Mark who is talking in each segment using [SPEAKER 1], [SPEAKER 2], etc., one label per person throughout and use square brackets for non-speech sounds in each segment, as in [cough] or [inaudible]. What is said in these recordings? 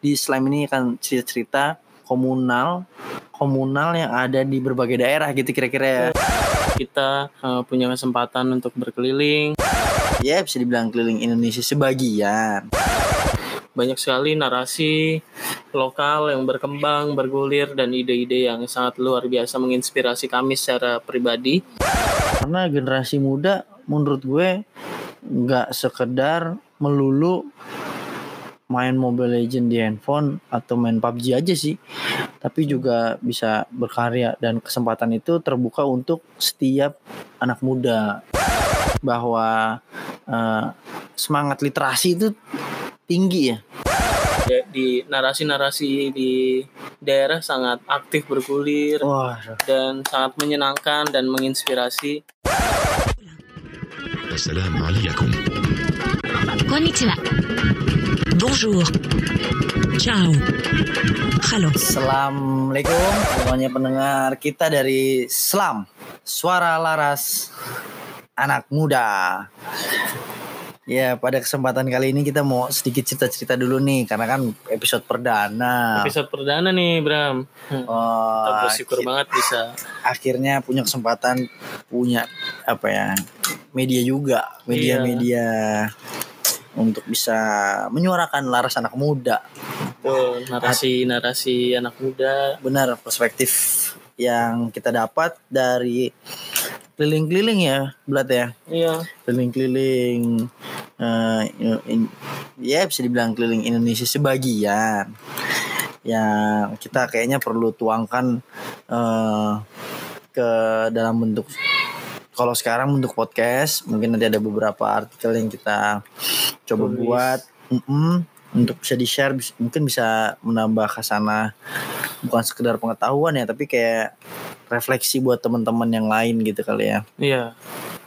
[SPEAKER 1] di Slam ini akan cerita-cerita komunal komunal yang ada di berbagai daerah gitu kira-kira ya.
[SPEAKER 2] Kita uh, punya kesempatan untuk berkeliling.
[SPEAKER 1] Ya bisa dibilang keliling Indonesia sebagian.
[SPEAKER 2] Banyak sekali narasi lokal yang berkembang, bergulir dan ide-ide yang sangat luar biasa menginspirasi kami secara pribadi.
[SPEAKER 1] Karena generasi muda menurut gue nggak sekedar melulu main Mobile Legend di handphone atau main PUBG aja sih tapi juga bisa berkarya dan kesempatan itu terbuka untuk setiap anak muda bahwa uh, semangat literasi itu tinggi ya
[SPEAKER 2] di narasi-narasi di daerah sangat aktif bergulir
[SPEAKER 1] Wah.
[SPEAKER 2] dan sangat menyenangkan dan menginspirasi.
[SPEAKER 3] Assalamualaikum.
[SPEAKER 4] Konnichiwa. Bonjour. Ciao. Halo.
[SPEAKER 1] Assalamualaikum semuanya pendengar kita dari Slam Suara Laras Anak Muda. Ya pada kesempatan kali ini kita mau sedikit cerita-cerita dulu nih karena kan episode perdana.
[SPEAKER 2] Episode perdana nih Bram.
[SPEAKER 1] Oh,
[SPEAKER 2] Kita bersyukur banget bisa.
[SPEAKER 1] Akhirnya punya kesempatan punya apa ya media juga media-media untuk bisa menyuarakan laras anak muda.
[SPEAKER 2] Tuh, narasi-narasi anak muda.
[SPEAKER 1] Benar perspektif yang kita dapat dari keliling-keliling ya, Blat ya.
[SPEAKER 2] Iya.
[SPEAKER 1] Keliling-keliling in- ya bisa dibilang keliling Indonesia sebagian. Yang kita kayaknya perlu tuangkan eh, ke dalam bentuk kalau sekarang bentuk podcast mungkin nanti ada beberapa artikel yang kita coba
[SPEAKER 2] Tulis.
[SPEAKER 1] buat Mm-mm. untuk bisa di share mungkin bisa menambah khasana bukan sekedar pengetahuan ya tapi kayak refleksi buat teman-teman yang lain gitu kali ya
[SPEAKER 2] Iya.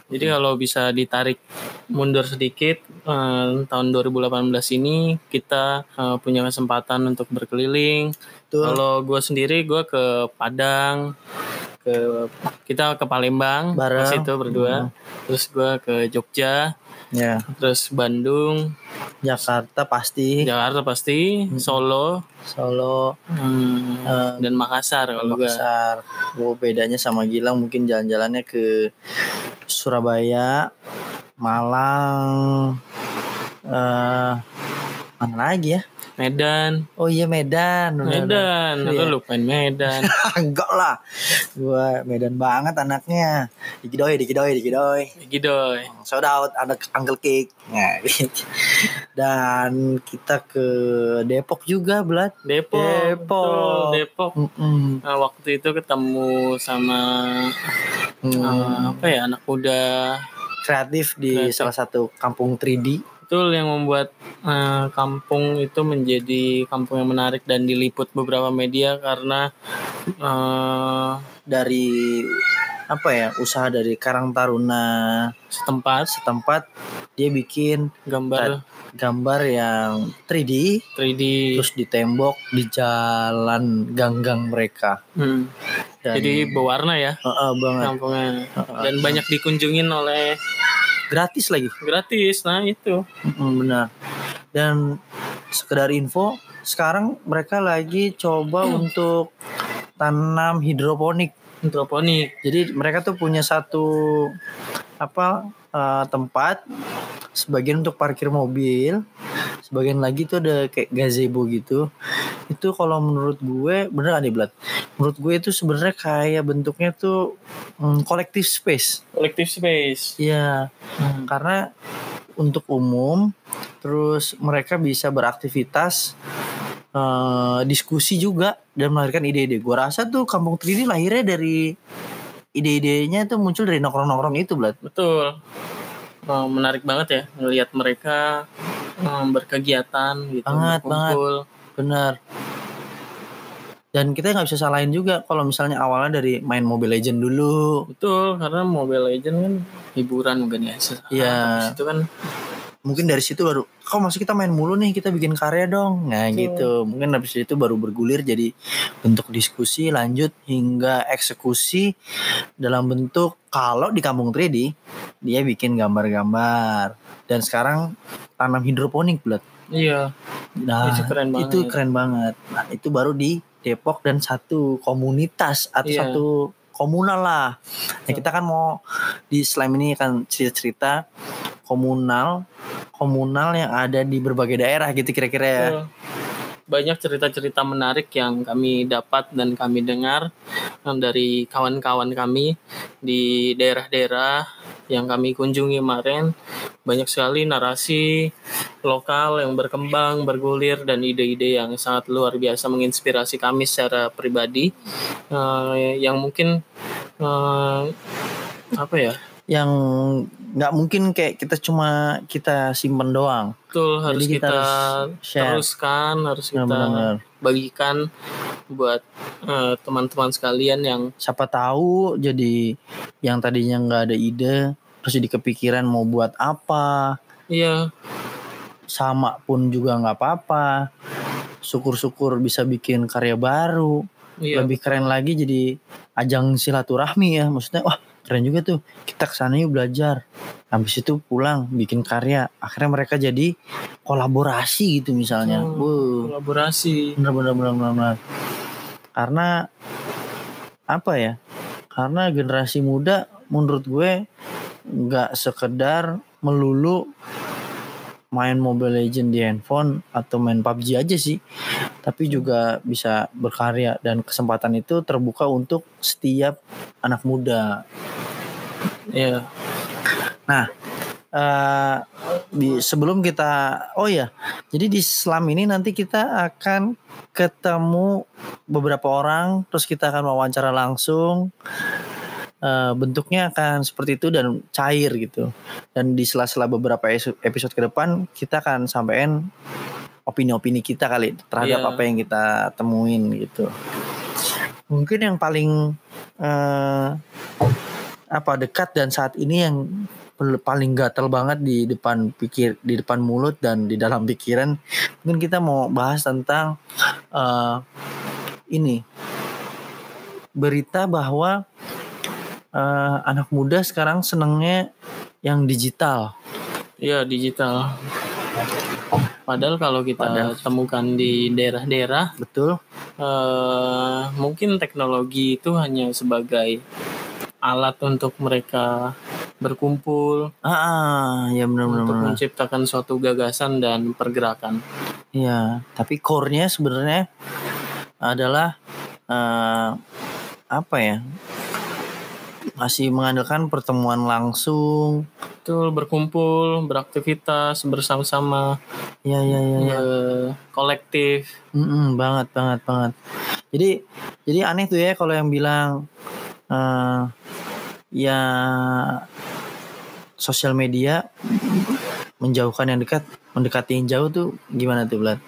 [SPEAKER 2] Jadi kalau bisa ditarik mundur sedikit eh, tahun 2018 ini kita eh, punya kesempatan untuk berkeliling.
[SPEAKER 1] Betul.
[SPEAKER 2] Kalau gue sendiri gue ke Padang, ke kita ke Palembang
[SPEAKER 1] Bareng.
[SPEAKER 2] ke situ berdua. Terus gue ke Jogja,
[SPEAKER 1] ya.
[SPEAKER 2] Terus Bandung,
[SPEAKER 1] Jakarta pasti.
[SPEAKER 2] Jakarta pasti, Solo,
[SPEAKER 1] Solo.
[SPEAKER 2] Hmm,
[SPEAKER 1] Eh,
[SPEAKER 2] dan Makassar kalau gue.
[SPEAKER 1] Makassar. Oh, bedanya sama Gilang mungkin jalan-jalannya ke Surabaya Malang eh mana lagi ya
[SPEAKER 2] Medan,
[SPEAKER 1] oh iya Medan benar.
[SPEAKER 2] Medan,
[SPEAKER 1] Iya.
[SPEAKER 2] lu lupain Medan. [laughs]
[SPEAKER 1] enggak lah gua Medan banget anaknya dikidoy dikidoy dikidoy
[SPEAKER 2] Gidoy.
[SPEAKER 1] shout out anak Uncle Cake nah, [laughs] dan kita ke Depok juga Blat
[SPEAKER 2] Depok,
[SPEAKER 1] Depok.
[SPEAKER 2] Depok.
[SPEAKER 1] Mm-mm.
[SPEAKER 2] Nah, waktu itu ketemu sama
[SPEAKER 1] Hmm.
[SPEAKER 2] eh, apa ya anak muda
[SPEAKER 1] kreatif di
[SPEAKER 2] Kreatif.
[SPEAKER 1] salah satu kampung 3D
[SPEAKER 2] betul yang membuat eh, kampung itu menjadi kampung yang menarik dan diliput beberapa media karena eh,
[SPEAKER 1] dari apa ya usaha dari Karang Taruna
[SPEAKER 2] setempat.
[SPEAKER 1] setempat dia bikin
[SPEAKER 2] gambar.
[SPEAKER 1] gambar yang 3D
[SPEAKER 2] 3D
[SPEAKER 1] terus di tembok di jalan ganggang mereka.
[SPEAKER 2] Hmm.
[SPEAKER 1] dan
[SPEAKER 2] jadi berwarna ya
[SPEAKER 1] Heeh, banget.
[SPEAKER 2] kampungnya dan banyak dikunjungin oleh
[SPEAKER 1] gratis lagi.
[SPEAKER 2] Gratis nah itu.
[SPEAKER 1] Benar. Dan sekedar info sekarang mereka lagi coba untuk tanam hidroponik.
[SPEAKER 2] Hidroponik.
[SPEAKER 1] Jadi mereka tuh punya satu apa eh, tempat sebagian untuk parkir mobil, sebagian lagi tuh ada kayak gazebo gitu. Itu kalau menurut gue bener nih Blat. Menurut gue itu sebenarnya kayak bentuknya tuh mm, collective space.
[SPEAKER 2] collective space
[SPEAKER 1] Iya,
[SPEAKER 2] Hmm.
[SPEAKER 1] karena untuk umum terus mereka bisa beraktivitas eh, diskusi juga dan melahirkan ide-ide. Gue rasa tuh kampung 3D lahirnya dari ide-idenya tuh muncul dari nongkrong-nongkrong itu, Blat.
[SPEAKER 2] Betul. Oh, menarik banget ya melihat mereka um, berkegiatan gitu,
[SPEAKER 1] Banget,
[SPEAKER 2] berkumpul.
[SPEAKER 1] Bener. Dan kita nggak bisa salahin juga kalau misalnya awalnya dari main Mobile Legend dulu.
[SPEAKER 2] Betul, karena Mobile Legend kan hiburan bukan ya.
[SPEAKER 1] Iya.
[SPEAKER 2] Habis Itu kan
[SPEAKER 1] Mungkin dari situ baru, kok masih kita main mulu nih, kita bikin karya dong. Nah
[SPEAKER 2] Betul.
[SPEAKER 1] gitu. Mungkin habis itu baru bergulir jadi bentuk diskusi lanjut hingga eksekusi dalam bentuk kalau di kampung 3D dia bikin gambar-gambar. Dan sekarang tanam hidroponik, Blat.
[SPEAKER 2] Iya.
[SPEAKER 1] Nah,
[SPEAKER 2] Itu keren banget.
[SPEAKER 1] Itu keren banget. Nah, itu baru di Depok dan satu komunitas atau
[SPEAKER 2] Iya.
[SPEAKER 1] satu komunal lah. Nah, kita kan mau di slam ini kan cerita-cerita komunal komunal yang ada di berbagai daerah gitu kira-kira ya.
[SPEAKER 2] Betul. Banyak cerita-cerita menarik yang kami dapat dan kami dengar eh, dari kawan-kawan kami di daerah-daerah yang kami kunjungi kemarin. Banyak sekali narasi lokal yang berkembang, bergulir dan ide-ide yang sangat luar biasa menginspirasi kami secara pribadi Eh, yang mungkin eh, apa ya?
[SPEAKER 1] Yang nggak mungkin kayak kita cuma kita simpen doang.
[SPEAKER 2] Betul harus
[SPEAKER 1] kita
[SPEAKER 2] kita,
[SPEAKER 1] harus share.
[SPEAKER 2] teruskan, harus kita
[SPEAKER 1] Benar-benar.
[SPEAKER 2] Bagikan buat eh, teman-teman sekalian yang
[SPEAKER 1] Siapa tahu jadi yang tadinya nggak ada ide terus jadi kepikiran mau buat apa.
[SPEAKER 2] Iya.
[SPEAKER 1] Sama pun juga nggak apa-apa. Syukur-syukur bisa bikin karya baru.
[SPEAKER 2] Iya.
[SPEAKER 1] Lebih keren lagi jadi ajang silaturahmi ya. Maksudnya wah keren juga tuh. Kita ke sana yuk belajar habis itu pulang bikin karya. Akhirnya mereka jadi kolaborasi gitu misalnya.
[SPEAKER 2] Hmm.
[SPEAKER 1] Wuh,
[SPEAKER 2] kolaborasi.
[SPEAKER 1] Bener bener bener karena apa ya karena generasi muda menurut gue nggak sekedar melulu main Mobile Legend di handphone atau main PUBG aja sih tapi juga bisa berkarya. Dan kesempatan itu terbuka untuk setiap anak muda
[SPEAKER 2] iya
[SPEAKER 1] eh di sebelum kita oh ya jadi di Slam ini nanti kita akan ketemu beberapa orang terus kita akan wawancara langsung. Eh, bentuknya akan seperti itu dan cair gitu. Dan di sela-sela beberapa episode ke depan kita akan sampaikan opini-opini kita kali terhadap
[SPEAKER 2] Iya.
[SPEAKER 1] apa yang kita temuin gitu. Mungkin yang paling eh, apa dekat dan saat ini yang paling gatel banget di depan pikir di depan mulut dan di dalam [laughs] pikiran. Mungkin kita mau bahas tentang eh, ini. Berita bahwa eh, anak muda sekarang senengnya yang digital.
[SPEAKER 2] Iya digital. Padahal kalau kita
[SPEAKER 1] Padahal.
[SPEAKER 2] temukan di daerah-daerah
[SPEAKER 1] betul.
[SPEAKER 2] eh, mungkin teknologi itu hanya sebagai alat untuk mereka berkumpul
[SPEAKER 1] ah ya benar-benar
[SPEAKER 2] untuk menciptakan suatu gagasan dan pergerakan
[SPEAKER 1] Iya, tapi core-nya sebenarnya adalah eh, apa ya? Masih mengandalkan pertemuan langsung.
[SPEAKER 2] betul berkumpul beraktivitas bersama-sama
[SPEAKER 1] Iya, iya, iya. Ya.
[SPEAKER 2] eh, kolektif
[SPEAKER 1] Mm-mm, banget, banget, banget. Jadi, jadi aneh tuh ya kalau yang bilang eh ya sosial media menjauhkan yang dekat, mendekati yang jauh tuh gimana tuh, Blat?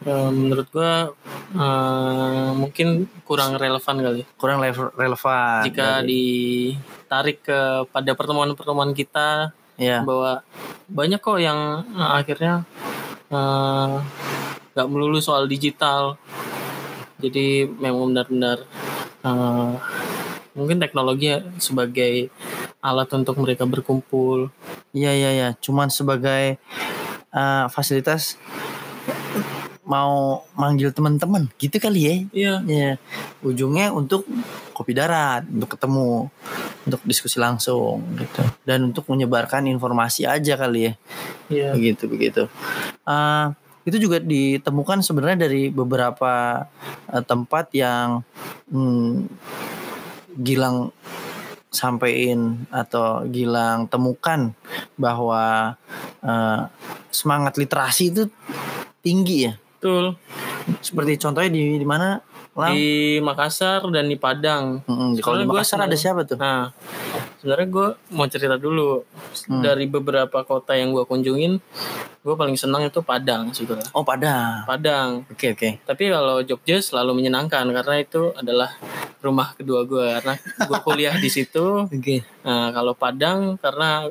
[SPEAKER 2] Eh, menurut gua eh, mungkin kurang relevan kali
[SPEAKER 1] Kurang relevan.
[SPEAKER 2] jika
[SPEAKER 1] berarti.
[SPEAKER 2] ditarik ke pada pertemuan-pertemuan kita
[SPEAKER 1] ya.
[SPEAKER 2] bahwa banyak kok yang eh, akhirnya eh, nggak melulu soal digital jadi memang benar-benar mungkin teknologi sebagai alat untuk mereka berkumpul
[SPEAKER 1] Iya iya iya, cuman sebagai uh, fasilitas mau manggil teman-teman gitu kali ya.
[SPEAKER 2] iya
[SPEAKER 1] Iya. Ujungnya untuk kopi darat, untuk ketemu, untuk diskusi langsung gitu. Dan untuk menyebarkan informasi aja kali ya.
[SPEAKER 2] iya
[SPEAKER 1] Begitu begitu. Uh, itu juga ditemukan sebenarnya dari beberapa uh, tempat yang hmm, Gilang sampein atau Gilang temukan bahwa uh, semangat literasi itu tinggi ya.
[SPEAKER 2] betul
[SPEAKER 1] Seperti contohnya di di mana? Lang?
[SPEAKER 2] di Makassar dan di Padang
[SPEAKER 1] Mm-mm, Kalau di Makassar ada siapa tuh?
[SPEAKER 2] Nah, sebenarnya gue mau cerita dulu
[SPEAKER 1] Hmm.
[SPEAKER 2] dari beberapa kota yang gue kunjungin, gue paling senang itu Padang sebetulnya.
[SPEAKER 1] Oh Padang.
[SPEAKER 2] Padang.
[SPEAKER 1] Oke oke.
[SPEAKER 2] Tapi kalau Jogja selalu menyenangkan karena itu adalah rumah kedua gue karena gue kuliah di situ.
[SPEAKER 1] Oke.
[SPEAKER 2] Nah, kalau Padang karena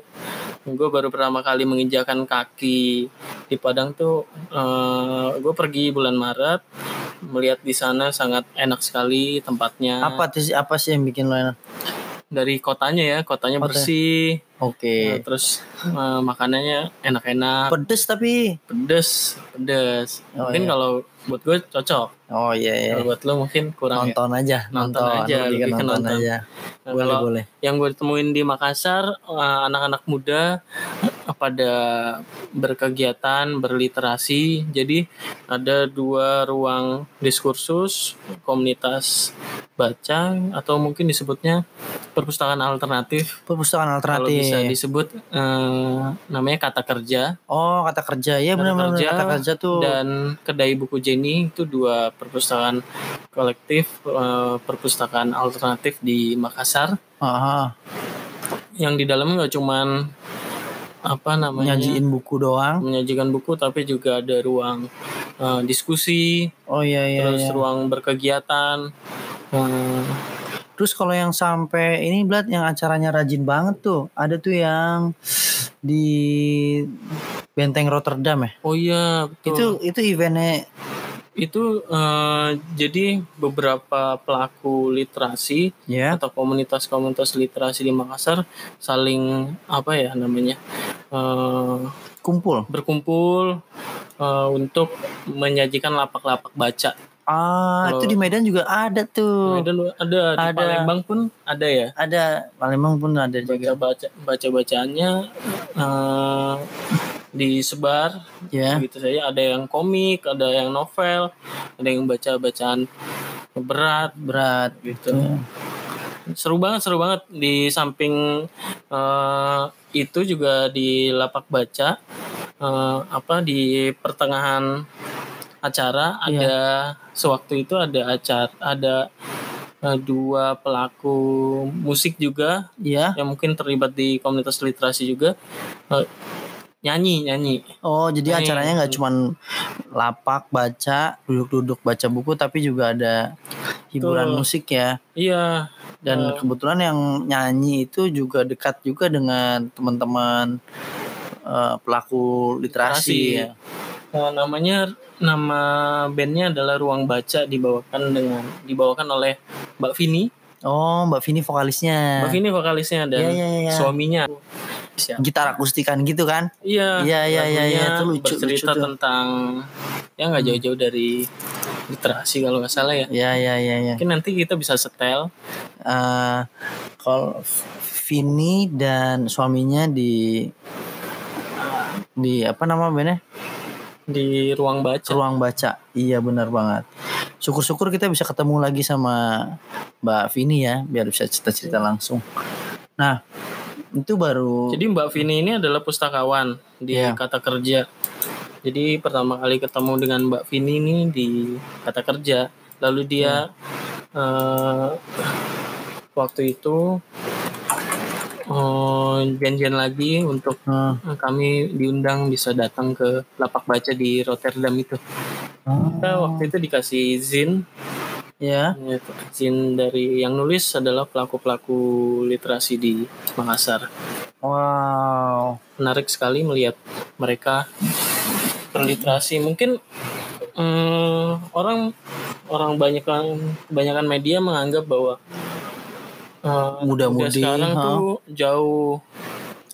[SPEAKER 2] gue baru pertama kali menginjakan kaki di Padang tuh, gue pergi bulan Maret melihat di sana sangat enak sekali tempatnya.
[SPEAKER 1] Apa tuh sih- apa sih yang bikin lo enak?
[SPEAKER 2] dari kotanya ya, kotanya
[SPEAKER 1] Kota.
[SPEAKER 2] bersih,
[SPEAKER 1] Oke.
[SPEAKER 2] Nah, terus eh, makanannya enak-enak,
[SPEAKER 1] Pedes tapi.
[SPEAKER 2] pedes, pedes.
[SPEAKER 1] Oh,
[SPEAKER 2] mungkin
[SPEAKER 1] iya.
[SPEAKER 2] kalau buat gue cocok,
[SPEAKER 1] Oh iya ya.
[SPEAKER 2] kalau buat lo mungkin kurang. ya.
[SPEAKER 1] Nonton aja,
[SPEAKER 2] Nonton
[SPEAKER 1] nonton,
[SPEAKER 2] aja,
[SPEAKER 1] lebih
[SPEAKER 2] lebih ke
[SPEAKER 1] nonton,
[SPEAKER 2] nonton.
[SPEAKER 1] aja.
[SPEAKER 2] Nah,
[SPEAKER 1] boleh
[SPEAKER 2] kalau
[SPEAKER 1] boleh.
[SPEAKER 2] yang gue temuin di Makassar eh, anak-anak muda pada berkegiatan berliterasi jadi ada dua ruang diskursus komunitas baca atau mungkin disebutnya perpustakaan alternatif
[SPEAKER 1] Perpustakaan
[SPEAKER 2] kalau bisa
[SPEAKER 1] alternatif.
[SPEAKER 2] disebut eh, namanya kata kerja
[SPEAKER 1] Oh kata kerja ya
[SPEAKER 2] Kata
[SPEAKER 1] benar-benar
[SPEAKER 2] kerja
[SPEAKER 1] kata kerja tuh.
[SPEAKER 2] dan kedai buku Jenny itu dua perpustakaan kolektif eh, perpustakaan alternatif di Makassar
[SPEAKER 1] Aha,
[SPEAKER 2] yang di dalamnya nggak cuman apa namanya
[SPEAKER 1] nyajiin buku doang.
[SPEAKER 2] menyajikan buku tapi juga ada ruang eh, diskusi
[SPEAKER 1] Oh iya iya.
[SPEAKER 2] terus
[SPEAKER 1] iya.
[SPEAKER 2] ruang berkegiatan Eh,
[SPEAKER 1] Terus kalau yang sampai ini Blat yang acaranya rajin banget tuh, ada tuh yang di Benteng Rotterdam ya.
[SPEAKER 2] oh iya betul.
[SPEAKER 1] Itu itu eventnya
[SPEAKER 2] itu eh, jadi beberapa pelaku literasi
[SPEAKER 1] ya.
[SPEAKER 2] atau komunitas-komunitas literasi di Makassar saling apa ya namanya eh,
[SPEAKER 1] kumpul.
[SPEAKER 2] berkumpul eh, untuk menyajikan lapak-lapak baca.
[SPEAKER 1] Ah,
[SPEAKER 2] Kalau-
[SPEAKER 1] itu di Medan juga ada tuh.
[SPEAKER 2] Medan ada di
[SPEAKER 1] Ada.
[SPEAKER 2] Palembang pun ada ya.
[SPEAKER 1] Ada Palembang pun ada
[SPEAKER 2] baca
[SPEAKER 1] juga.
[SPEAKER 2] baca baca bacaannya eh, disebar
[SPEAKER 1] Ya.
[SPEAKER 2] gitu saja ada yang komik ada yang novel ada yang baca bacaan berat
[SPEAKER 1] Berat
[SPEAKER 2] gitu
[SPEAKER 1] Ya.
[SPEAKER 2] seru banget seru banget di samping eh, itu juga di lapak baca eh, apa di pertengahan acara
[SPEAKER 1] Iya.
[SPEAKER 2] ada sewaktu itu ada acara ada eh, dua pelaku musik juga
[SPEAKER 1] Iya.
[SPEAKER 2] yang mungkin terlibat di komunitas literasi juga nyanyi nyanyi
[SPEAKER 1] Oh, jadi
[SPEAKER 2] Ini-
[SPEAKER 1] acaranya nggak cuman lapak baca, duduk-duduk baca buku, tapi juga ada hiburan
[SPEAKER 2] Betul.
[SPEAKER 1] musik ya.
[SPEAKER 2] iya
[SPEAKER 1] Dan
[SPEAKER 2] Eh.
[SPEAKER 1] kebetulan yang nyanyi itu juga dekat juga dengan teman-teman eh, pelaku literasi.
[SPEAKER 2] Literasi.
[SPEAKER 1] ya.
[SPEAKER 2] Eh, namanya nama bandnya adalah Ruang Baca dibawakan dengan dibawakan oleh Mbak Vini
[SPEAKER 1] Oh, Mbak Vini vokalisnya.
[SPEAKER 2] Mbak Vini vokalisnya dan
[SPEAKER 1] Iya, iya, iya.
[SPEAKER 2] suaminya
[SPEAKER 1] Gitar akustikan gitu kan?
[SPEAKER 2] iya
[SPEAKER 1] Iya, iya, iya, iya. Itu lucu,
[SPEAKER 2] bercerita
[SPEAKER 1] lucu tuh.
[SPEAKER 2] tentang ya nggak jauh-jauh dari literasi kalau nggak salah ya
[SPEAKER 1] Ya, ya, ya, ya.
[SPEAKER 2] mungkin nanti kita bisa setel
[SPEAKER 1] Eh, kalau Vini dan suaminya di di apa nama bandnya?
[SPEAKER 2] di ruang baca
[SPEAKER 1] ruang baca. Iya benar banget. Syukur-syukur kita bisa ketemu lagi sama Mbak Vini ya, biar bisa cerita-cerita langsung. Nah, itu baru
[SPEAKER 2] Jadi Mbak Vini ini adalah pustakawan di
[SPEAKER 1] Iya.
[SPEAKER 2] Kata Kerja. Jadi pertama kali ketemu dengan Mbak Vini ini di Kata Kerja. Lalu dia eh, waktu itu eh, janjian lagi untuk
[SPEAKER 1] eh,
[SPEAKER 2] kami diundang bisa datang ke lapak baca di Rotterdam itu. Kita waktu itu dikasih izin,
[SPEAKER 1] ya.
[SPEAKER 2] izin dari yang nulis adalah pelaku-pelaku literasi di Makassar.
[SPEAKER 1] Wow.
[SPEAKER 2] menarik sekali melihat mereka berliterasi mungkin eh, orang orang banyak kebanyakan media menganggap bahwa eh,
[SPEAKER 1] Muda-mudi,
[SPEAKER 2] muda sekarang
[SPEAKER 1] ha.
[SPEAKER 2] tuh jauh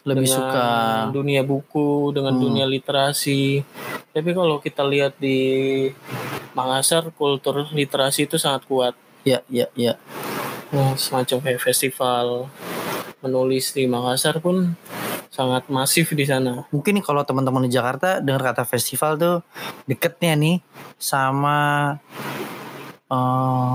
[SPEAKER 1] Lebih suka
[SPEAKER 2] dunia buku dengan
[SPEAKER 1] Hmm.
[SPEAKER 2] dunia literasi tapi kalau kita lihat di Makassar kultur literasi itu sangat kuat
[SPEAKER 1] ya ya ya.
[SPEAKER 2] Nah, semacam kayak festival menulis di Makassar pun sangat masif di sana
[SPEAKER 1] Mungkin kalau teman-teman di Jakarta dengar kata festival tuh deketnya nih sama eh,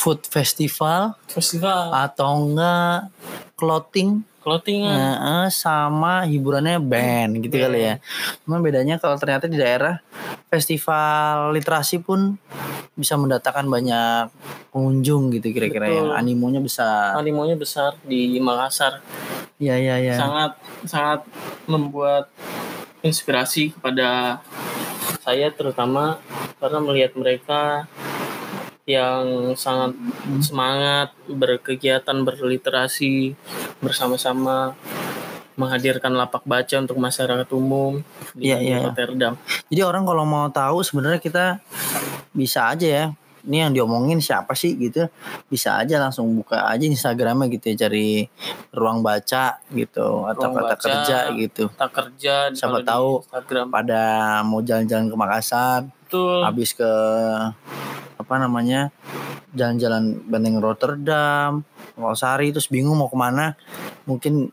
[SPEAKER 1] food festival
[SPEAKER 2] festival
[SPEAKER 1] atau enggak clothing
[SPEAKER 2] clothing
[SPEAKER 1] Nah, sama hiburannya band gitu
[SPEAKER 2] Band.
[SPEAKER 1] kali ya. Cuma bedanya kalau ternyata di daerah festival literasi pun bisa mendatangkan banyak pengunjung gitu kira-kira ya. Animonya besar.
[SPEAKER 2] animonya besar di Makassar
[SPEAKER 1] Iya iya iya.
[SPEAKER 2] sangat sangat membuat inspirasi kepada saya terutama karena melihat mereka yang sangat semangat berkegiatan berliterasi bersama-sama menghadirkan lapak baca untuk masyarakat umum di
[SPEAKER 1] Iya, iya.
[SPEAKER 2] Rotterdam.
[SPEAKER 1] Jadi orang kalau mau tahu sebenarnya kita bisa aja ya ini yang diomongin siapa sih gitu bisa aja langsung buka aja Instagramnya gitu ya cari ruang baca gitu atau kata
[SPEAKER 2] baca.
[SPEAKER 1] kerja gitu
[SPEAKER 2] Tak kerja
[SPEAKER 1] Siapa tahu
[SPEAKER 2] Instagram.
[SPEAKER 1] pada mau jalan-jalan ke Makassar
[SPEAKER 2] Betul.
[SPEAKER 1] habis ke apa namanya jalan-jalan Benteng Rotterdam Sari terus bingung mau ke mana mungkin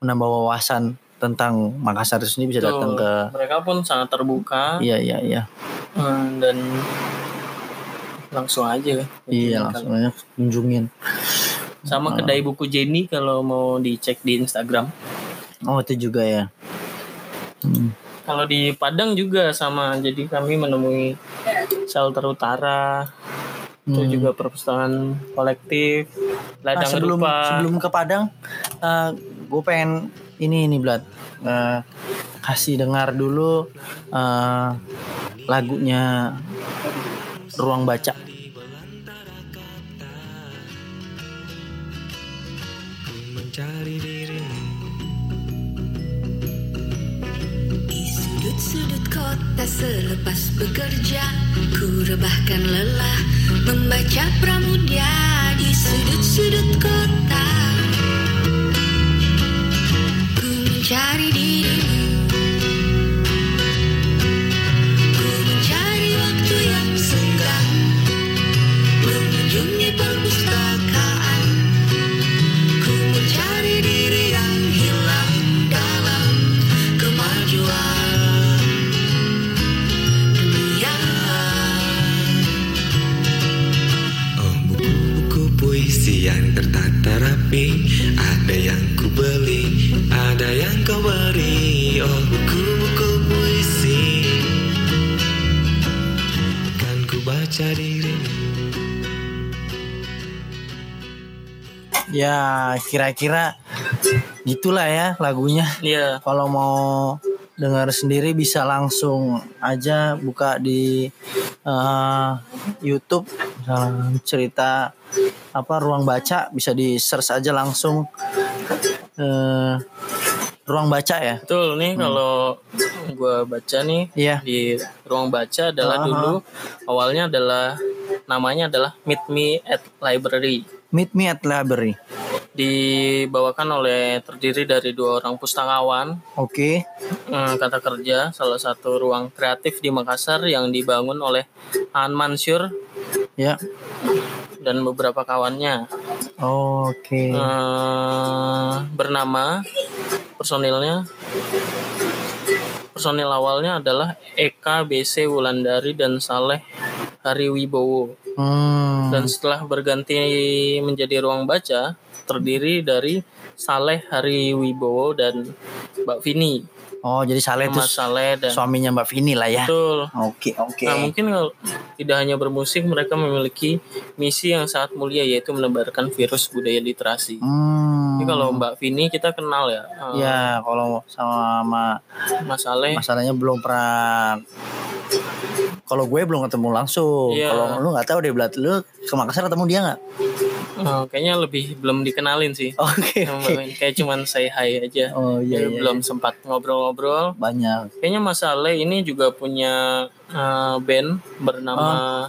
[SPEAKER 1] menambah wawasan tentang Makassar itu sendiri bisa datang
[SPEAKER 2] Betul.
[SPEAKER 1] ke
[SPEAKER 2] Mereka pun sangat terbuka
[SPEAKER 1] iya iya iya
[SPEAKER 2] eh, dan langsung aja.
[SPEAKER 1] iya langsung aja kunjungin.
[SPEAKER 2] Sama kedai buku Jenny kalau mau dicek di Instagram.
[SPEAKER 1] oh itu juga ya Hmm.
[SPEAKER 2] Kalau di Padang juga sama. Jadi kami menemui shelter utara. Itu
[SPEAKER 1] Hmm.
[SPEAKER 2] juga perpustakaan kolektif.
[SPEAKER 1] Nah,
[SPEAKER 2] Ladang
[SPEAKER 1] sebelum
[SPEAKER 2] Rupa.
[SPEAKER 1] sebelum ke Padang, gue pengen ini ini Blad Eh, kasih dengar dulu eh, lagunya Ruang Baca.
[SPEAKER 3] mencari dirimu
[SPEAKER 4] kota selepas bekerja Ku rebahkan lelah membaca pramudia Di sudut-sudut kota. Ku mencari dirimu
[SPEAKER 1] Ya kira-kira gitulah ya lagunya.
[SPEAKER 2] Iya.
[SPEAKER 1] Kalau mau dengar sendiri bisa langsung aja buka di eh, YouTube cerita apa ruang baca bisa di search aja langsung eh, ruang baca ya.
[SPEAKER 2] Betul nih kalau gua baca nih
[SPEAKER 1] Iya.
[SPEAKER 2] di ruang baca adalah
[SPEAKER 1] Aha.
[SPEAKER 2] dulu awalnya adalah namanya adalah Meet Me at Library.
[SPEAKER 1] Meet me at library.
[SPEAKER 2] Dibawakan oleh terdiri dari dua orang pustakawan
[SPEAKER 1] Oke.
[SPEAKER 2] eh, kata kerja salah satu ruang kreatif di Makassar yang dibangun oleh Han Mansur
[SPEAKER 1] Ya.
[SPEAKER 2] dan beberapa kawannya
[SPEAKER 1] Oke.
[SPEAKER 2] eh, bernama personilnya personil awalnya adalah Eka BC Wulandari dan Saleh Hari Wibowo
[SPEAKER 1] Hmm.
[SPEAKER 2] dan setelah berganti menjadi ruang baca terdiri dari Saleh Hari Wibowo dan Mbak Vini
[SPEAKER 1] Oh, jadi Saleh itu
[SPEAKER 2] Saleh dan
[SPEAKER 1] suaminya Mbak Vini lah ya.
[SPEAKER 2] betul
[SPEAKER 1] Oke, oke.
[SPEAKER 2] Nah mungkin kalau tidak hanya bermusik mereka memiliki misi yang sangat mulia yaitu menebarkan virus budaya literasi.
[SPEAKER 1] Hmm.
[SPEAKER 2] Jadi kalau Mbak Vini kita kenal ya. Eh,
[SPEAKER 1] Ya, kalau sama
[SPEAKER 2] Mas Saleh
[SPEAKER 1] masalahnya belum pernah kalau gue belum ketemu langsung.
[SPEAKER 2] Iya.
[SPEAKER 1] Kalau lu nggak tahu deh, Blat, lu ke Makassar ketemu dia nggak?
[SPEAKER 2] eh, kayaknya lebih belum dikenalin sih.
[SPEAKER 1] Oke.
[SPEAKER 2] Mbak Vini. Kayak cuman say hi aja.
[SPEAKER 1] Oh iya,
[SPEAKER 2] Jadi
[SPEAKER 1] iya,
[SPEAKER 2] belum sempat ngobrol-ngobrol.
[SPEAKER 1] banyak.
[SPEAKER 2] Kayaknya Mas Saleh ini juga punya eh, band bernama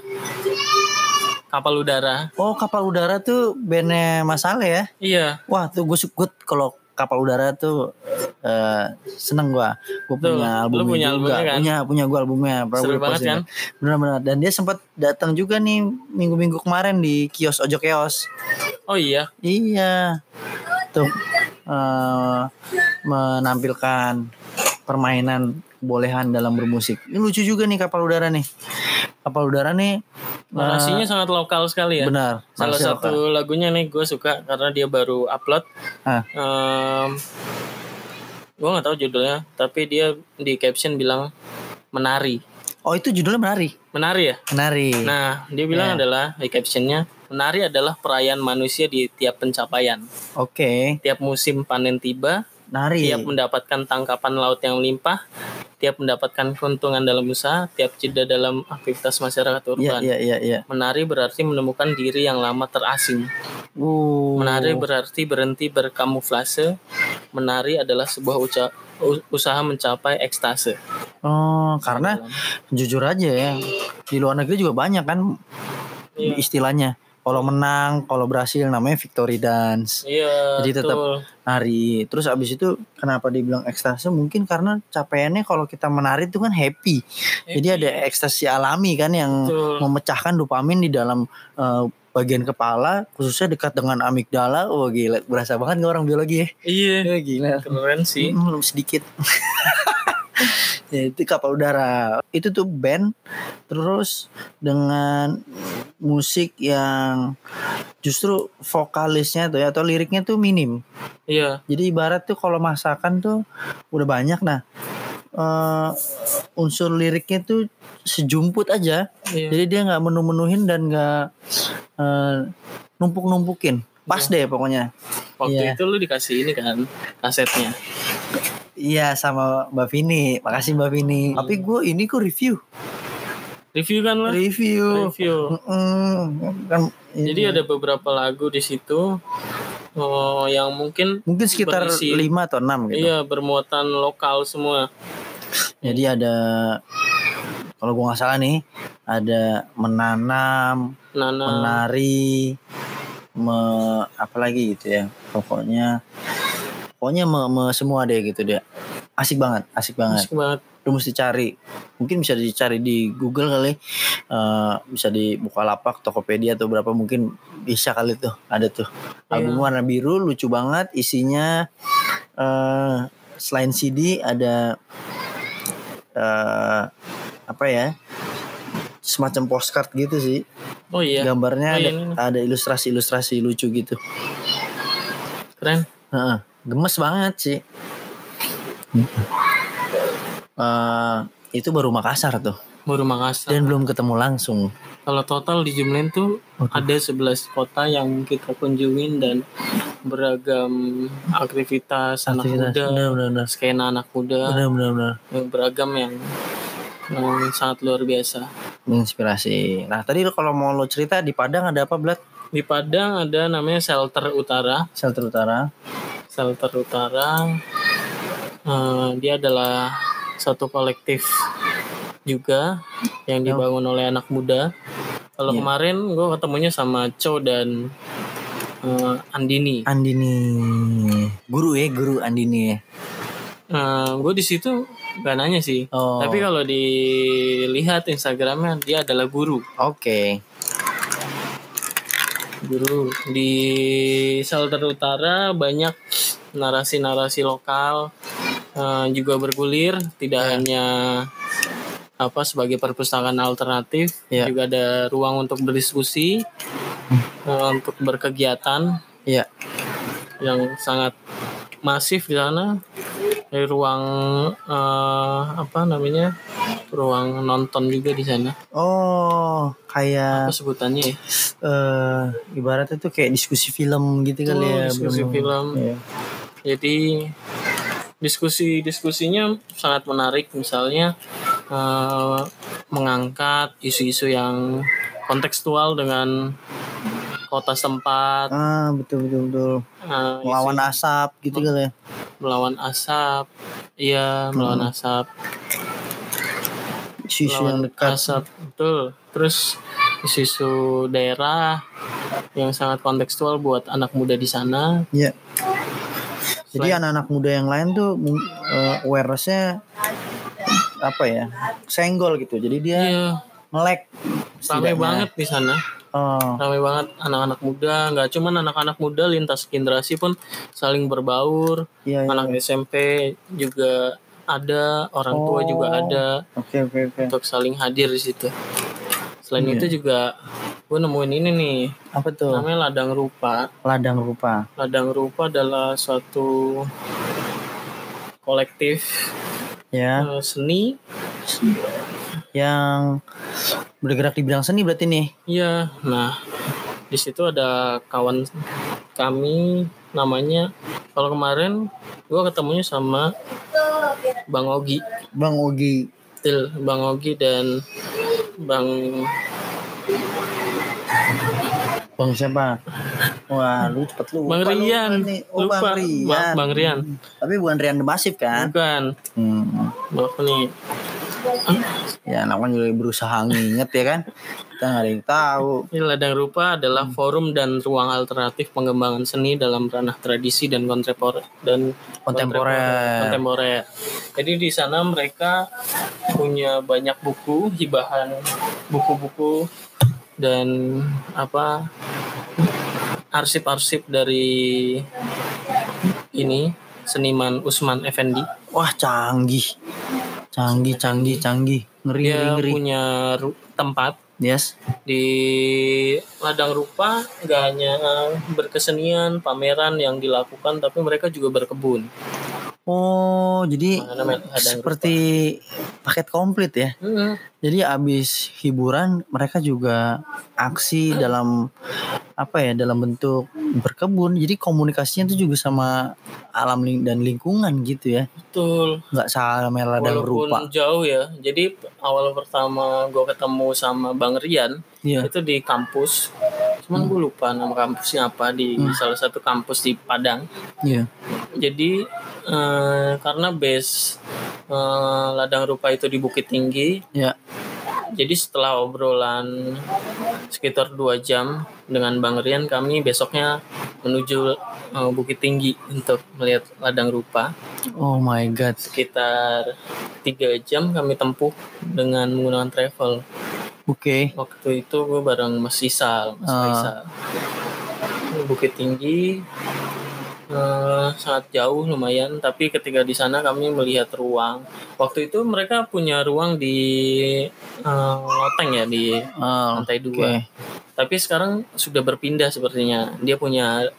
[SPEAKER 2] Kapal Udara.
[SPEAKER 1] Oh, kapal udara tuh bandnya Mas Ale ya?
[SPEAKER 2] Iya,
[SPEAKER 1] Wah, tuh gue suka kalau kapal udara tuh eh seneng gua. Gue
[SPEAKER 2] Tuh,
[SPEAKER 1] punya
[SPEAKER 2] lu
[SPEAKER 1] albumnya
[SPEAKER 2] punya
[SPEAKER 1] juga.
[SPEAKER 2] albumnya kan?
[SPEAKER 1] Punya, punya gue albumnya.
[SPEAKER 2] Seru
[SPEAKER 1] gue
[SPEAKER 2] banget kan?
[SPEAKER 1] Benar-benar. Dan dia sempat datang juga nih minggu-minggu kemarin di kios Ojo Kios.
[SPEAKER 2] oh iya.
[SPEAKER 1] Iya. Tuh eh, menampilkan permainan bolehan dalam bermusik. Ini lucu juga nih kapal udara nih. Kapal udara nih
[SPEAKER 2] Narasinya sangat lokal sekali ya.
[SPEAKER 1] benar.
[SPEAKER 2] Salah satu
[SPEAKER 1] lokal.
[SPEAKER 2] lagunya nih gue suka karena dia baru upload.
[SPEAKER 1] Ah.
[SPEAKER 2] Em, gue nggak tahu judulnya, tapi dia di caption bilang menari,
[SPEAKER 1] Oh, itu judulnya menari.
[SPEAKER 2] menari ya.
[SPEAKER 1] Menari.
[SPEAKER 2] Nah dia bilang
[SPEAKER 1] Ya.
[SPEAKER 2] adalah di captionnya menari adalah perayaan manusia di tiap pencapaian,
[SPEAKER 1] Oke.
[SPEAKER 2] tiap musim panen tiba,
[SPEAKER 1] Nari.
[SPEAKER 2] tiap mendapatkan tangkapan laut yang melimpah, tiap mendapatkan keuntungan dalam usaha, tiap jeda dalam aktivitas masyarakat
[SPEAKER 1] Iya,
[SPEAKER 2] urban.
[SPEAKER 1] iya, iya, iya.
[SPEAKER 2] Menari berarti menemukan diri yang lama terasing.
[SPEAKER 1] Uh.
[SPEAKER 2] Menari berarti berhenti berkamuflase. Menari adalah sebuah uca- usaha mencapai ekstase.
[SPEAKER 1] Oh, karena jujur aja ya. Di luar negeri juga banyak kan
[SPEAKER 2] Iya.
[SPEAKER 1] istilahnya. Kalau menang, kalau berhasil namanya victory dance.
[SPEAKER 2] Iya,
[SPEAKER 1] Jadi tetap
[SPEAKER 2] betul.
[SPEAKER 1] nari. Terus abis itu kenapa dibilang ekstasi? Mungkin karena capaiannya kalau kita menari itu kan happy. Jadi ada ekstasi alami kan yang
[SPEAKER 2] Betul.
[SPEAKER 1] memecahkan dopamin di dalam eh, bagian kepala, khususnya dekat dengan amigdala. Wah gila, berasa banget nggak orang biologi ya?
[SPEAKER 2] Iya,
[SPEAKER 1] Ya, gila.
[SPEAKER 2] keren sih.
[SPEAKER 1] Hmm, sedikit. [laughs] ya, itu kapal udara. Itu tuh band terus dengan musik yang justru vokalisnya tuh ya atau liriknya tuh minim.
[SPEAKER 2] Iya,
[SPEAKER 1] Jadi ibarat tuh kalau masakan tuh udah banyak nah eh, unsur liriknya tuh sejumput aja.
[SPEAKER 2] iya.
[SPEAKER 1] Jadi dia nggak menu-menuhin dan nggak eh, numpuk-numpukin. Pas deh pokoknya.
[SPEAKER 2] Waktu
[SPEAKER 1] Iya.
[SPEAKER 2] itu lu dikasih ini kan kasetnya.
[SPEAKER 1] Iya sama Mbak Vini. Makasih Mbak Vini.
[SPEAKER 2] Hmm.
[SPEAKER 1] Tapi gue ini kok review.
[SPEAKER 2] Review kan lo?
[SPEAKER 1] Review.
[SPEAKER 2] Review.
[SPEAKER 1] Mm-mm. Kan ini.
[SPEAKER 2] Jadi ada beberapa lagu di situ oh, yang mungkin
[SPEAKER 1] mungkin sekitar
[SPEAKER 2] berisi-
[SPEAKER 1] 5 atau 6 gitu.
[SPEAKER 2] iya bermuatan lokal semua.
[SPEAKER 1] Jadi ada kalau gue nggak salah nih ada menanam,
[SPEAKER 2] Nana,
[SPEAKER 1] menari, me, apa lagi gitu ya. Pokoknya pokoknya me, me- semua deh gitu dia. Asik banget, asik banget.
[SPEAKER 2] asik banget.
[SPEAKER 1] Lu mesti cari. Mungkin bisa dicari di Google kali. Eh, bisa di Bukalapak, Tokopedia atau berapa mungkin bisa kali tuh. Ada tuh. Album
[SPEAKER 2] Iya.
[SPEAKER 1] warna biru lucu banget isinya eh selain CD ada eh apa ya? Semacam postcard gitu sih.
[SPEAKER 2] Oh iya,
[SPEAKER 1] Gambarnya
[SPEAKER 2] Oh, iya,
[SPEAKER 1] ada, ada ilustrasi-ilustrasi lucu gitu.
[SPEAKER 2] keren.
[SPEAKER 1] Gemes banget sih. Eh, itu baru Makassar tuh
[SPEAKER 2] Baru Makassar.
[SPEAKER 1] dan belum ketemu langsung.
[SPEAKER 2] Kalau total dijumlahin tuh ada 11 kota yang kita kunjungin dan beragam aktivitas, anak
[SPEAKER 1] Aktivitas.
[SPEAKER 2] muda,
[SPEAKER 1] Bener, bener, bener.
[SPEAKER 2] skena anak muda
[SPEAKER 1] Bener, bener, bener.
[SPEAKER 2] yang beragam yang, yang sangat luar biasa.
[SPEAKER 1] Menginspirasi. Nah tadi kalau mau lo cerita di Padang ada apa Blat?
[SPEAKER 2] Di Padang ada namanya Shelter Utara.
[SPEAKER 1] Shelter Utara.
[SPEAKER 2] Shelter Utara eh, dia adalah satu kolektif juga yang dibangun oleh anak muda. Kalau
[SPEAKER 1] Iya.
[SPEAKER 2] kemarin gue ketemunya sama Cho dan eh, Andini.
[SPEAKER 1] Andini. Guru ya, guru Andini ya.
[SPEAKER 2] gue di situ gak nanya sih.
[SPEAKER 1] Oh.
[SPEAKER 2] Tapi kalau dilihat Instagramnya dia adalah guru.
[SPEAKER 1] Oke.
[SPEAKER 2] Guru di Shelter Utara banyak narasi-narasi lokal eh, juga bergulir. Tidak
[SPEAKER 1] Ya.
[SPEAKER 2] hanya apa sebagai perpustakaan alternatif,
[SPEAKER 1] Ya.
[SPEAKER 2] juga ada ruang untuk berdiskusi, eh, untuk berkegiatan
[SPEAKER 1] Iya.
[SPEAKER 2] yang sangat masif di sana. Dari ruang eh, apa namanya? Ruang nonton juga di sana.
[SPEAKER 1] Oh, kayak
[SPEAKER 2] Apa sebutannya ya?
[SPEAKER 1] eh ibaratnya tuh kayak diskusi film gitu kali
[SPEAKER 2] Betul,
[SPEAKER 1] ya.
[SPEAKER 2] diskusi
[SPEAKER 1] belum-
[SPEAKER 2] film.
[SPEAKER 1] Iya.
[SPEAKER 2] Jadi diskusi-diskusinya sangat menarik misalnya eh, mengangkat isu-isu yang kontekstual dengan kota setempat,
[SPEAKER 1] Ah, betul betul betul.
[SPEAKER 2] eh,
[SPEAKER 1] Melawan
[SPEAKER 2] isu
[SPEAKER 1] asap gitu kali ya.
[SPEAKER 2] Melawan asap, iya melawan asap,
[SPEAKER 1] Isu-isu yang dekat.
[SPEAKER 2] asap, betul. Terus isu-isu daerah yang sangat kontekstual buat anak muda di sana.
[SPEAKER 1] Iya. Jadi
[SPEAKER 2] Selain-
[SPEAKER 1] anak-anak muda yang lain tuh eh, awareness-nya apa ya? Senggol gitu. Jadi dia
[SPEAKER 2] Iya,
[SPEAKER 1] melek. setidaknya.
[SPEAKER 2] banget di sana.
[SPEAKER 1] Oh,
[SPEAKER 2] ramai banget anak-anak muda nggak cuman anak-anak muda lintas generasi pun saling berbaur
[SPEAKER 1] iya iya.
[SPEAKER 2] anak SMP juga ada orang tua
[SPEAKER 1] Oh.
[SPEAKER 2] juga ada
[SPEAKER 1] Oke oke oke.
[SPEAKER 2] untuk saling hadir di situ selain
[SPEAKER 1] Iya.
[SPEAKER 2] itu juga gue nemuin ini nih
[SPEAKER 1] Apa tuh?
[SPEAKER 2] namanya ladang rupa
[SPEAKER 1] Ladang rupa.
[SPEAKER 2] ladang rupa adalah suatu kolektif
[SPEAKER 1] Ya,
[SPEAKER 2] eh, seni
[SPEAKER 1] yang bergerak di bidang seni berarti nih.
[SPEAKER 2] Iya, nah di situ ada kawan kami namanya kalau kemarin gue ketemunya sama Bang Ogi,
[SPEAKER 1] Bang Ogi.
[SPEAKER 2] Til, Bang Ogi dan Bang
[SPEAKER 1] Bang siapa? Wah, lu cepet lupa.
[SPEAKER 2] Bang
[SPEAKER 1] lu
[SPEAKER 2] Rian.
[SPEAKER 1] nih. Oh,
[SPEAKER 2] Lupa.
[SPEAKER 1] Bang Rian.
[SPEAKER 2] Maaf, Bang Rian.
[SPEAKER 1] Tapi bukan Rian The Massive kan?
[SPEAKER 2] bukan
[SPEAKER 1] Hmm.
[SPEAKER 2] maaf nih
[SPEAKER 1] Ya namanya juga berusaha nginget ya kan. Kita nggak ada yang tahu.
[SPEAKER 2] Ladang Rupa adalah forum dan ruang alternatif pengembangan seni dalam ranah tradisi dan kontemporer dan
[SPEAKER 1] Kontemporer.
[SPEAKER 2] kontemporer. Jadi di sana mereka punya banyak buku, hibahan buku-buku dan apa arsip-arsip dari ini seniman Usman Effendi.
[SPEAKER 1] Wah canggih. Canggih, canggih, canggih. Ngeri, ngeri,
[SPEAKER 2] Dia
[SPEAKER 1] ngeri.
[SPEAKER 2] punya ru- tempat
[SPEAKER 1] Yes.
[SPEAKER 2] di ladang rupa nggak hanya berkesenian pameran yang dilakukan tapi mereka juga berkebun
[SPEAKER 1] Oh, jadi
[SPEAKER 2] Mana
[SPEAKER 1] seperti paket komplit ya.
[SPEAKER 2] Hmm,
[SPEAKER 1] Jadi abis hiburan mereka juga aksi dalam apa ya dalam bentuk berkebun. Jadi komunikasinya itu juga sama alam ling- dan lingkungan gitu ya.
[SPEAKER 2] betul
[SPEAKER 1] Nggak sama ladang
[SPEAKER 2] walaupun
[SPEAKER 1] rupa.
[SPEAKER 2] jauh ya jadi awal pertama gue ketemu sama Bang Rian
[SPEAKER 1] Iya.
[SPEAKER 2] itu di kampus cuman gue lupa nama kampusnya apa di salah satu kampus di Padang
[SPEAKER 1] Iya.
[SPEAKER 2] jadi eh, karena base eh, ladang rupa itu di Bukit Tinggi
[SPEAKER 1] Ya.
[SPEAKER 2] Jadi setelah obrolan sekitar dua jam dengan Bang Rian, kami besoknya menuju eh, Bukit Tinggi untuk melihat ladang rupa.
[SPEAKER 1] Oh my god.
[SPEAKER 2] Sekitar tiga jam kami tempuh dengan menggunakan travel.
[SPEAKER 1] Oke.
[SPEAKER 2] Waktu itu gue bareng Mas Isal, Mas
[SPEAKER 1] Ah.
[SPEAKER 2] Faisal. Bukit Tinggi eh, sangat jauh lumayan, tapi ketika di sana kami melihat ruang. Waktu itu mereka punya ruang di eh, Loteng ya di
[SPEAKER 1] Ah,
[SPEAKER 2] lantai dua. Tapi sekarang sudah berpindah sepertinya. Dia punya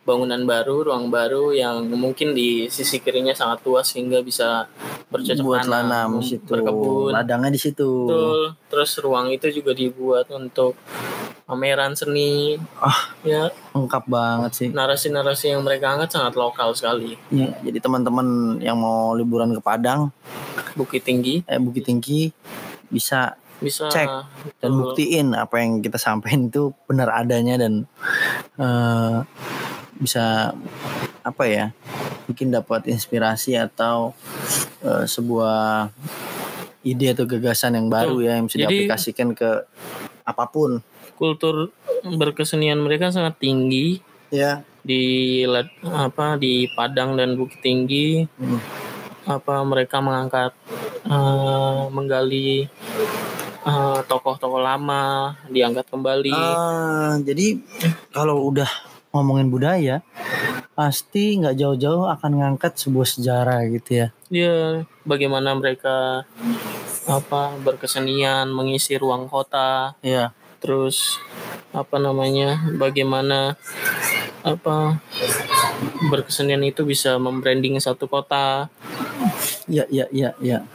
[SPEAKER 2] bangunan baru, ruang baru yang mungkin di sisi kirinya sangat luas sehingga bisa bercocok
[SPEAKER 1] Buat
[SPEAKER 2] tanam, berkebun.
[SPEAKER 1] Ladangnya di situ.
[SPEAKER 2] Betul. Terus ruang itu juga dibuat untuk pameran seni.
[SPEAKER 1] Ah.
[SPEAKER 2] Ya,
[SPEAKER 1] Lengkap banget sih.
[SPEAKER 2] narasi-narasi yang mereka angkat sangat lokal sekali.
[SPEAKER 1] Ya, jadi teman-teman yang mau liburan ke Padang,
[SPEAKER 2] Bukit Tinggi
[SPEAKER 1] eh Bukit Tinggi bisa
[SPEAKER 2] bisa
[SPEAKER 1] Cek dan buktiin apa yang kita sampaikan itu benar adanya dan eh, bisa apa ya mungkin dapat inspirasi atau eh, sebuah ide atau gagasan yang baru
[SPEAKER 2] Betul.
[SPEAKER 1] ya yang bisa
[SPEAKER 2] Jadi-
[SPEAKER 1] diaplikasikan ke apa pun
[SPEAKER 2] kultur berkesenian mereka sangat tinggi.
[SPEAKER 1] Ya.
[SPEAKER 2] Di apa di Padang dan Bukit Tinggi.
[SPEAKER 1] Hmm.
[SPEAKER 2] apa mereka mengangkat eh, menggali eh, tokoh-tokoh lama diangkat kembali.
[SPEAKER 1] Ah, jadi kalau udah ngomongin budaya pasti nggak jauh-jauh akan ngangkat sebuah sejarah gitu ya.
[SPEAKER 2] Dia bagaimana mereka apa berkesenian mengisi ruang kota.
[SPEAKER 1] Ya
[SPEAKER 2] terus apa namanya bagaimana apa berkesenian itu bisa membranding satu kota
[SPEAKER 1] Ya, ya, ya, ya.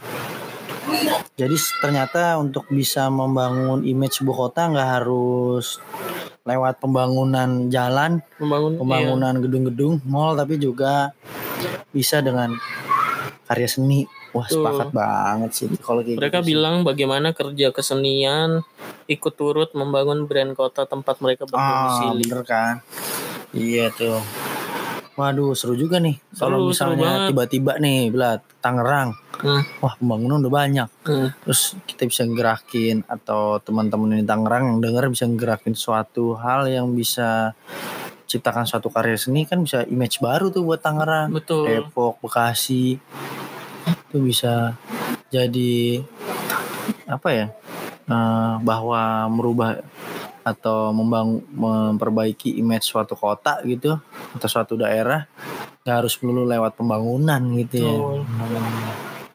[SPEAKER 1] Jadi ternyata untuk bisa membangun image sebuah kota nggak harus lewat pembangunan jalan,
[SPEAKER 2] membangun iya,
[SPEAKER 1] pembangunan gedung-gedung, mall, tapi juga bisa dengan karya seni. Wah,
[SPEAKER 2] Betul.
[SPEAKER 1] sepakat banget sih kalau kayak
[SPEAKER 2] mereka
[SPEAKER 1] gitu sih.
[SPEAKER 2] bilang bagaimana kerja kesenian ikut turut membangun brand kota tempat mereka
[SPEAKER 1] Ah,
[SPEAKER 2] berdomisili
[SPEAKER 1] bener kan? Iya tuh. Waduh, seru juga nih. Kalau misalnya tiba-tiba nih, Belat, Tangerang.
[SPEAKER 2] Hmm,
[SPEAKER 1] Wah, pembangunan udah banyak.
[SPEAKER 2] hmm.
[SPEAKER 1] terus kita bisa gerakin atau teman-teman di Tangerang yang dengar bisa gerakin suatu hal yang bisa ciptakan suatu karya seni kan bisa image baru tuh buat Tangerang
[SPEAKER 2] betul
[SPEAKER 1] Depok Bekasi itu bisa jadi apa ya eh, bahwa merubah atau membangun memperbaiki image suatu kota gitu atau suatu daerah nggak harus melulu lewat pembangunan gitu ya.
[SPEAKER 2] Betul.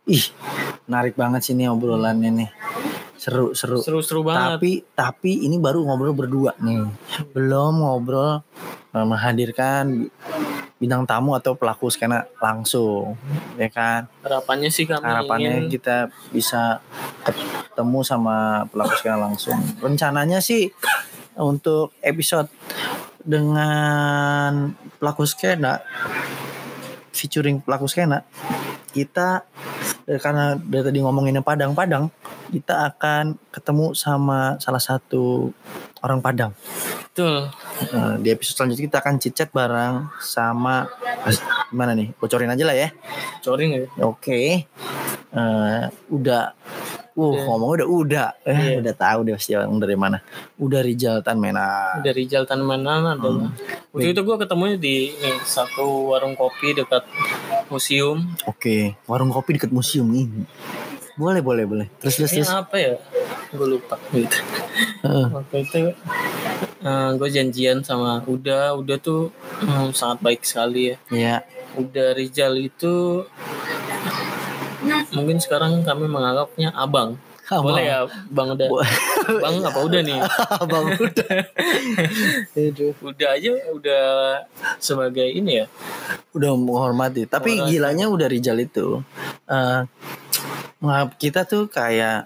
[SPEAKER 1] ih menarik banget sih ini obrolannya nih. Seru seru.
[SPEAKER 2] Seru-seru banget.
[SPEAKER 1] Tapi tapi ini baru ngobrol berdua nih. Belum ngobrol eh, menghadirkan bintang tamu atau pelaku skena langsung ya kan?
[SPEAKER 2] Harapannya sih kami
[SPEAKER 1] harapannya
[SPEAKER 2] ingin
[SPEAKER 1] kita bisa ketemu sama pelaku skena langsung. Rencananya sih untuk episode dengan pelaku skena featuring pelaku skena kita karena dari tadi ngomonginnya Padang-Padang kita akan ketemu sama salah satu orang Padang.
[SPEAKER 2] Betul.
[SPEAKER 1] Eh, di episode selanjutnya kita akan chit chat bareng sama gimana nih? Bocorin aja lah ya.
[SPEAKER 2] Coring ya.
[SPEAKER 1] Oke, Eh, udah. Uh,
[SPEAKER 2] Iya.
[SPEAKER 1] ngomong udah udah, eh,
[SPEAKER 2] Iya.
[SPEAKER 1] udah tahu deh pasti orang dari mana. Udah Rijal Tanmena.
[SPEAKER 2] dari Jaltan Manan adalah waktu itu gue ketemunya di nih, satu warung kopi dekat museum
[SPEAKER 1] Oke, warung kopi dekat museum nih. Boleh, boleh, boleh. Terus, terus,
[SPEAKER 2] ini
[SPEAKER 1] terus.
[SPEAKER 2] apa ya gue lupa gitu
[SPEAKER 1] Heeh.
[SPEAKER 2] waktu itu gue janjian sama Uda Uda tuh hmm, sangat baik sekali ya
[SPEAKER 1] Ya,
[SPEAKER 2] Uda Rizal itu mungkin sekarang kami menganggapnya Abang. Boleh ya bang Uda
[SPEAKER 1] Bo-
[SPEAKER 2] bang apa udah nih [laughs]
[SPEAKER 1] Bang udah. [laughs]
[SPEAKER 2] Udah aja udah sebagai ini ya
[SPEAKER 1] Udah menghormati. Tapi
[SPEAKER 2] Menghormati.
[SPEAKER 1] gilanya udah Rijal itu. eh ngap- kita tuh kayak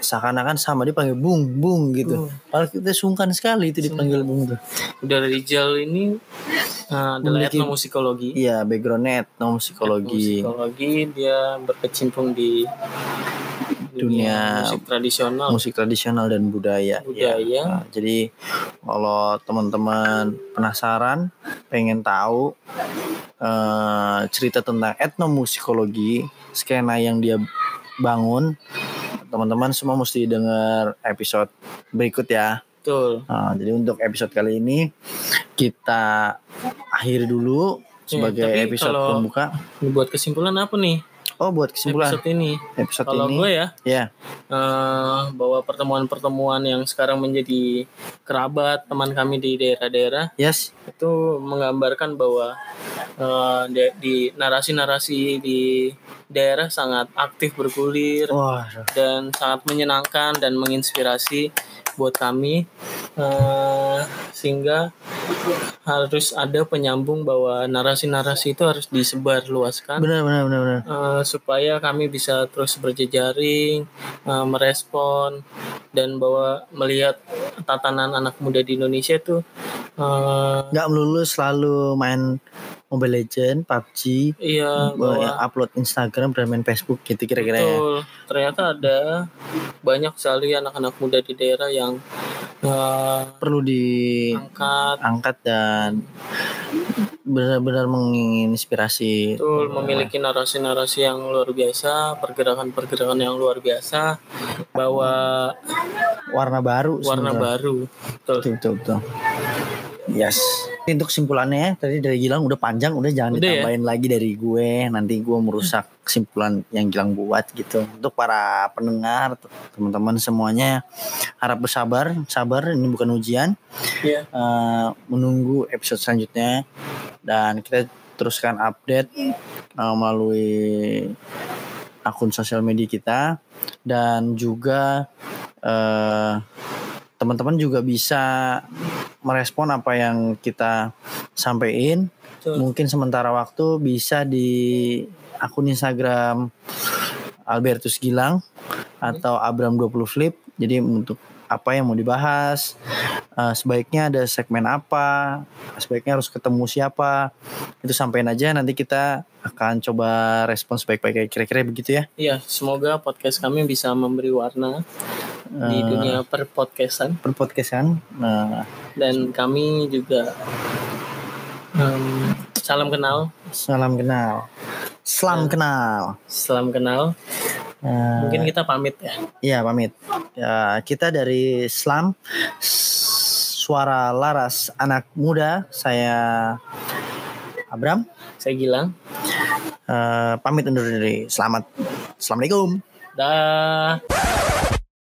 [SPEAKER 1] seakan-akan sama dipanggil bung bung gitu. Padahal kita sungkan sekali itu dipanggil bung tuh.
[SPEAKER 2] Uda Rizal ini uh, adalah
[SPEAKER 1] Memiliki-
[SPEAKER 2] etnomusikologi
[SPEAKER 1] Iya, backgroundnya etnomusikologi.
[SPEAKER 2] Etnomusikologi dia berkecimpung di
[SPEAKER 1] Dunia
[SPEAKER 2] musik tradisional
[SPEAKER 1] musik tradisional dan budaya.
[SPEAKER 2] budaya
[SPEAKER 1] Ya. Nah, jadi kalau teman-teman penasaran, pengen tahu eh, cerita tentang etnomusikologi, skena yang dia bangun, teman-teman semua mesti dengar episode berikut ya.
[SPEAKER 2] betul
[SPEAKER 1] Nah, jadi untuk episode kali ini kita akhiri dulu sebagai
[SPEAKER 2] tapi
[SPEAKER 1] episode
[SPEAKER 2] kalau-
[SPEAKER 1] pembuka.
[SPEAKER 2] buat kesimpulan apa nih
[SPEAKER 1] Oh, buat kesimpulan.
[SPEAKER 2] Episode ini.
[SPEAKER 1] Episode,
[SPEAKER 2] kalau
[SPEAKER 1] ini,
[SPEAKER 2] gue ya
[SPEAKER 1] ya,
[SPEAKER 2] eh, bahwa pertemuan-pertemuan yang sekarang menjadi kerabat teman kami di daerah-daerah
[SPEAKER 1] yes,
[SPEAKER 2] itu menggambarkan bahwa di- di narasi-narasi di daerah sangat aktif bergulir dan sangat menyenangkan dan menginspirasi buat kami eh, sehingga harus ada penyambung bahwa narasi-narasi itu harus disebar luaskan
[SPEAKER 1] benar, benar, benar, benar.
[SPEAKER 2] eh, supaya kami bisa terus berjejaring eh, merespon dan bahwa melihat tatanan anak muda di Indonesia itu
[SPEAKER 1] nggak melulu selalu main Mobile Legend, PUBG,
[SPEAKER 2] iya
[SPEAKER 1] bahwa
[SPEAKER 2] bahwa
[SPEAKER 1] upload Instagram dan main Facebook gitu kira-kira ya.
[SPEAKER 2] Ternyata ada banyak sekali anak-anak muda di daerah yang eh,
[SPEAKER 1] Perlu diangkat
[SPEAKER 2] angkat
[SPEAKER 1] dan benar-benar menginspirasi.
[SPEAKER 2] betul memiliki narasi-narasi yang luar biasa, pergerakan-pergerakan yang luar biasa, bawa
[SPEAKER 1] warna baru.
[SPEAKER 2] warna
[SPEAKER 1] sebenarnya.
[SPEAKER 2] baru. Betul.
[SPEAKER 1] Betul, betul, betul. Yes. Untuk kesimpulannya tadi dari Gilang udah panjang, udah jangan
[SPEAKER 2] Udah ya?
[SPEAKER 1] ditambahin lagi dari gue. Nanti gue merusak kesimpulan yang Gilang buat gitu. Untuk para pendengar, teman-teman semuanya harap bersabar, sabar. Ini bukan ujian.
[SPEAKER 2] Iya.
[SPEAKER 1] eh, menunggu episode selanjutnya dan kita teruskan update eh, melalui akun sosial media kita dan juga eh, teman-teman juga bisa merespon apa yang kita sampaikan. Mungkin sementara waktu bisa di akun Instagram Albertus Gilang atau Abram 20 Flip. Jadi untuk apa yang mau dibahas eh, sebaiknya ada segmen apa sebaiknya harus ketemu siapa itu sampein aja nanti kita akan coba respon sebaik-baiknya kira-kira begitu ya.
[SPEAKER 2] Iya, semoga podcast kami bisa memberi warna di
[SPEAKER 1] Eh,
[SPEAKER 2] dunia perpodcastan.
[SPEAKER 1] perpodcastan. Nah
[SPEAKER 2] dan kami juga em, salam kenal,
[SPEAKER 1] salam kenal. Salam kenal.
[SPEAKER 2] salam kenal.
[SPEAKER 1] Eh,
[SPEAKER 2] Mungkin kita pamit ya.
[SPEAKER 1] Iya pamit. Ya, kita dari Slam Suara Laras Anak Muda. Saya Abram.
[SPEAKER 2] Saya Gilang.
[SPEAKER 1] Eh, pamit undur diri. Selamat. Assalamualaikum.
[SPEAKER 2] Dah.